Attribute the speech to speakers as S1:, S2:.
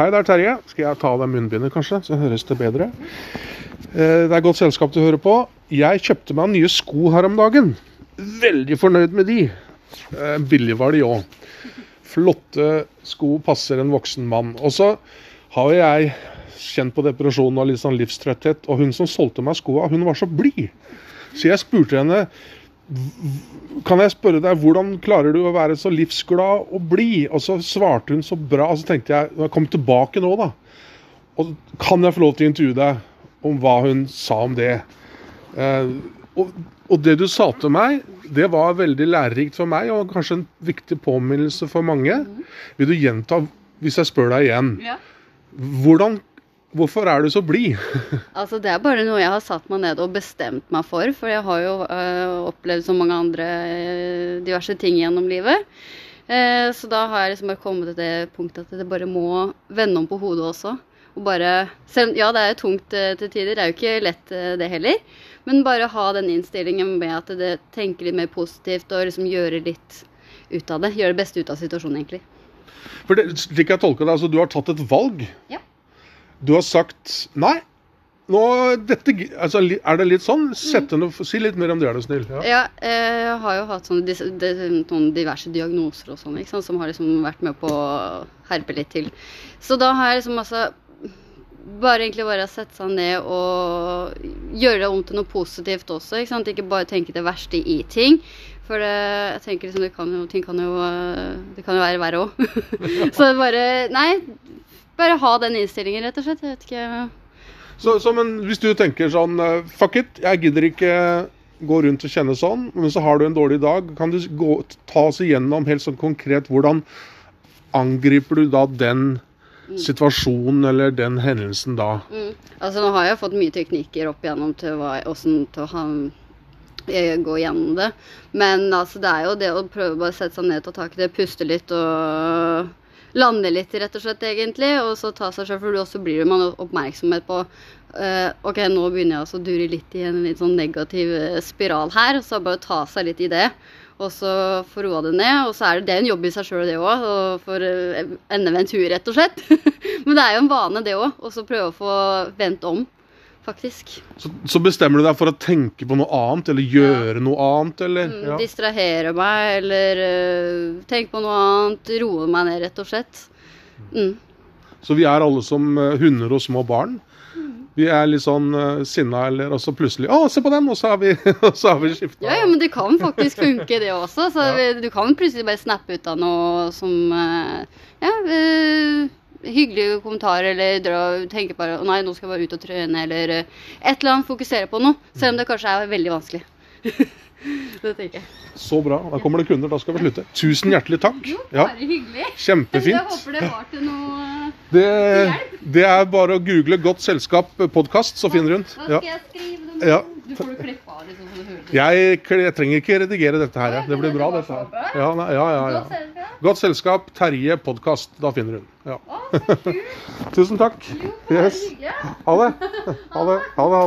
S1: Hei, det er Terje. Skal jeg ta av deg munnbindet, kanskje, så høres det bedre? Eh, Det er godt selskap du hører på. Jeg kjøpte meg nye sko her om dagen. Veldig fornøyd med de. Billig var de òg. Flotte sko passer en voksen mann. Og så har jeg kjent på depresjon og litt sånn livstrøtthet, og hun som solgte meg skoa, hun var så blid. Så jeg spurte henne kan jeg spørre deg, hvordan klarer du å være så livsglad og blid? Og så svarte hun så bra, og så tenkte jeg når jeg kom tilbake nå, da. Og kan jeg få lov til å intervjue deg om hva hun sa om det? Eh, og, og det du sa til meg, det var veldig lærerikt for meg, og kanskje en viktig påminnelse for mange. Vil du gjenta, hvis jeg spør deg igjen,
S2: Ja.
S1: hvordan, hvorfor er du så blid?
S2: Altså, det er bare noe jeg har satt meg ned og bestemt meg for. For jeg har jo øh, opplevd så mange andre øh, diverse ting gjennom livet. Eh, så da har jeg liksom bare kommet til det punktet at det bare må vende om på hodet også. Og bare, selv, ja, det er jo tungt øh, til tider. Det er jo ikke lett det heller. Men bare ha den innstillingen med at det tenker litt mer positivt og liksom gjøre litt ut av det. Gjøre det beste ut av situasjonen, egentlig.
S1: For det, slik jeg tolker det, altså du har tatt et valg.
S2: Ja.
S1: Du har sagt nei. Nå, dette, altså, er det litt sånn? Sette noe, si litt mer om det, er du snill. Ja.
S2: Ja, eh, jeg har jo hatt sånne, noen diverse diagnoser og sånn, ikke sant, som har liksom vært med på å herpe litt til. Så da har jeg liksom altså bare egentlig bare sette seg ned og gjøre det om til noe positivt også. Ikke sant? Ikke bare tenke det verste i ting. For det, jeg tenker liksom, det kan jo, ting kan jo, eh, det kan jo være verre òg. Så bare Nei, bare ha den innstillingen, rett og slett. Jeg vet ikke.
S1: Så, så, men hvis du tenker sånn eh, Fuck it, jeg gidder ikke gå rundt og kjenne sånn, men så har du en dårlig dag. Kan du gå, ta oss igjennom helt sånn konkret hvordan angriper du da den situasjonen eller den hendelsen da?
S2: Mm. Altså, nå har jeg fått mye teknikker opp igjennom til, hva, hvordan, til å ha, eh, gå gjennom det. Men altså, det er jo det å prøve bare å sette seg ned, ta tak i det, puste litt og lande litt, rett og slett, egentlig. Og så ta seg selv, for så blir man oppmerksomhet på uh, OK, nå begynner jeg å dure litt i en litt sånn negativ eh, spiral her. Så bare ta seg litt i det. Og så få roa det ned. Og så er det, det er en jobb i seg sjøl, det òg. For uh, endevendt tur, rett og slett. Men det er jo en vane, det òg. Og så prøve å få vendt om, faktisk.
S1: Så, så bestemmer du deg for å tenke på noe annet, eller gjøre noe annet, eller?
S2: Mm,
S1: Ja.
S2: Distrahere meg, eller uh, tenke på noe annet. Roe meg ned, rett og slett. Mm.
S1: Så vi er alle som eh, hunder og små barn. Vi er litt sånn uh, sinna, eller og så plutselig Å, se på den! Og så har vi, så har vi skifta.
S2: Ja, ja, men det kan faktisk funke, det også. Så
S1: Ja.
S2: vi- du kan plutselig bare snappe ut av noe som uh, Ja, uh, hyggelige kommentarer, eller dra, tenke bare Å nei, nå skal jeg bare ut og trene, eller uh, et eller annet. Fokusere på noe. Selv om det kanskje er veldig vanskelig. det tenker jeg.
S1: Så bra. Da kommer det kunder. Da skal vi slutte. Tusen hjertelig takk. Jo,
S2: Bare hyggelig.
S1: Kjempefint.
S2: Jeg håper det var til noe
S1: Det, det er bare å google 'Godt selskap podkast', så finner hun.
S2: Hva
S1: Ja.
S2: skal jeg skrive?
S1: Ja.
S2: Du får jo klippe av liksom, så du hører det.
S1: Jeg, jeg trenger ikke redigere dette her. ja. Det blir bra, dette her. Ja, ja, ja, ja. Godt selskap, Terje podkast. Da finner hun. Ja.
S2: Å.
S1: Tusen takk.
S2: Jo,
S1: Yes. Ha det. Ha det. Ha det. Ha det.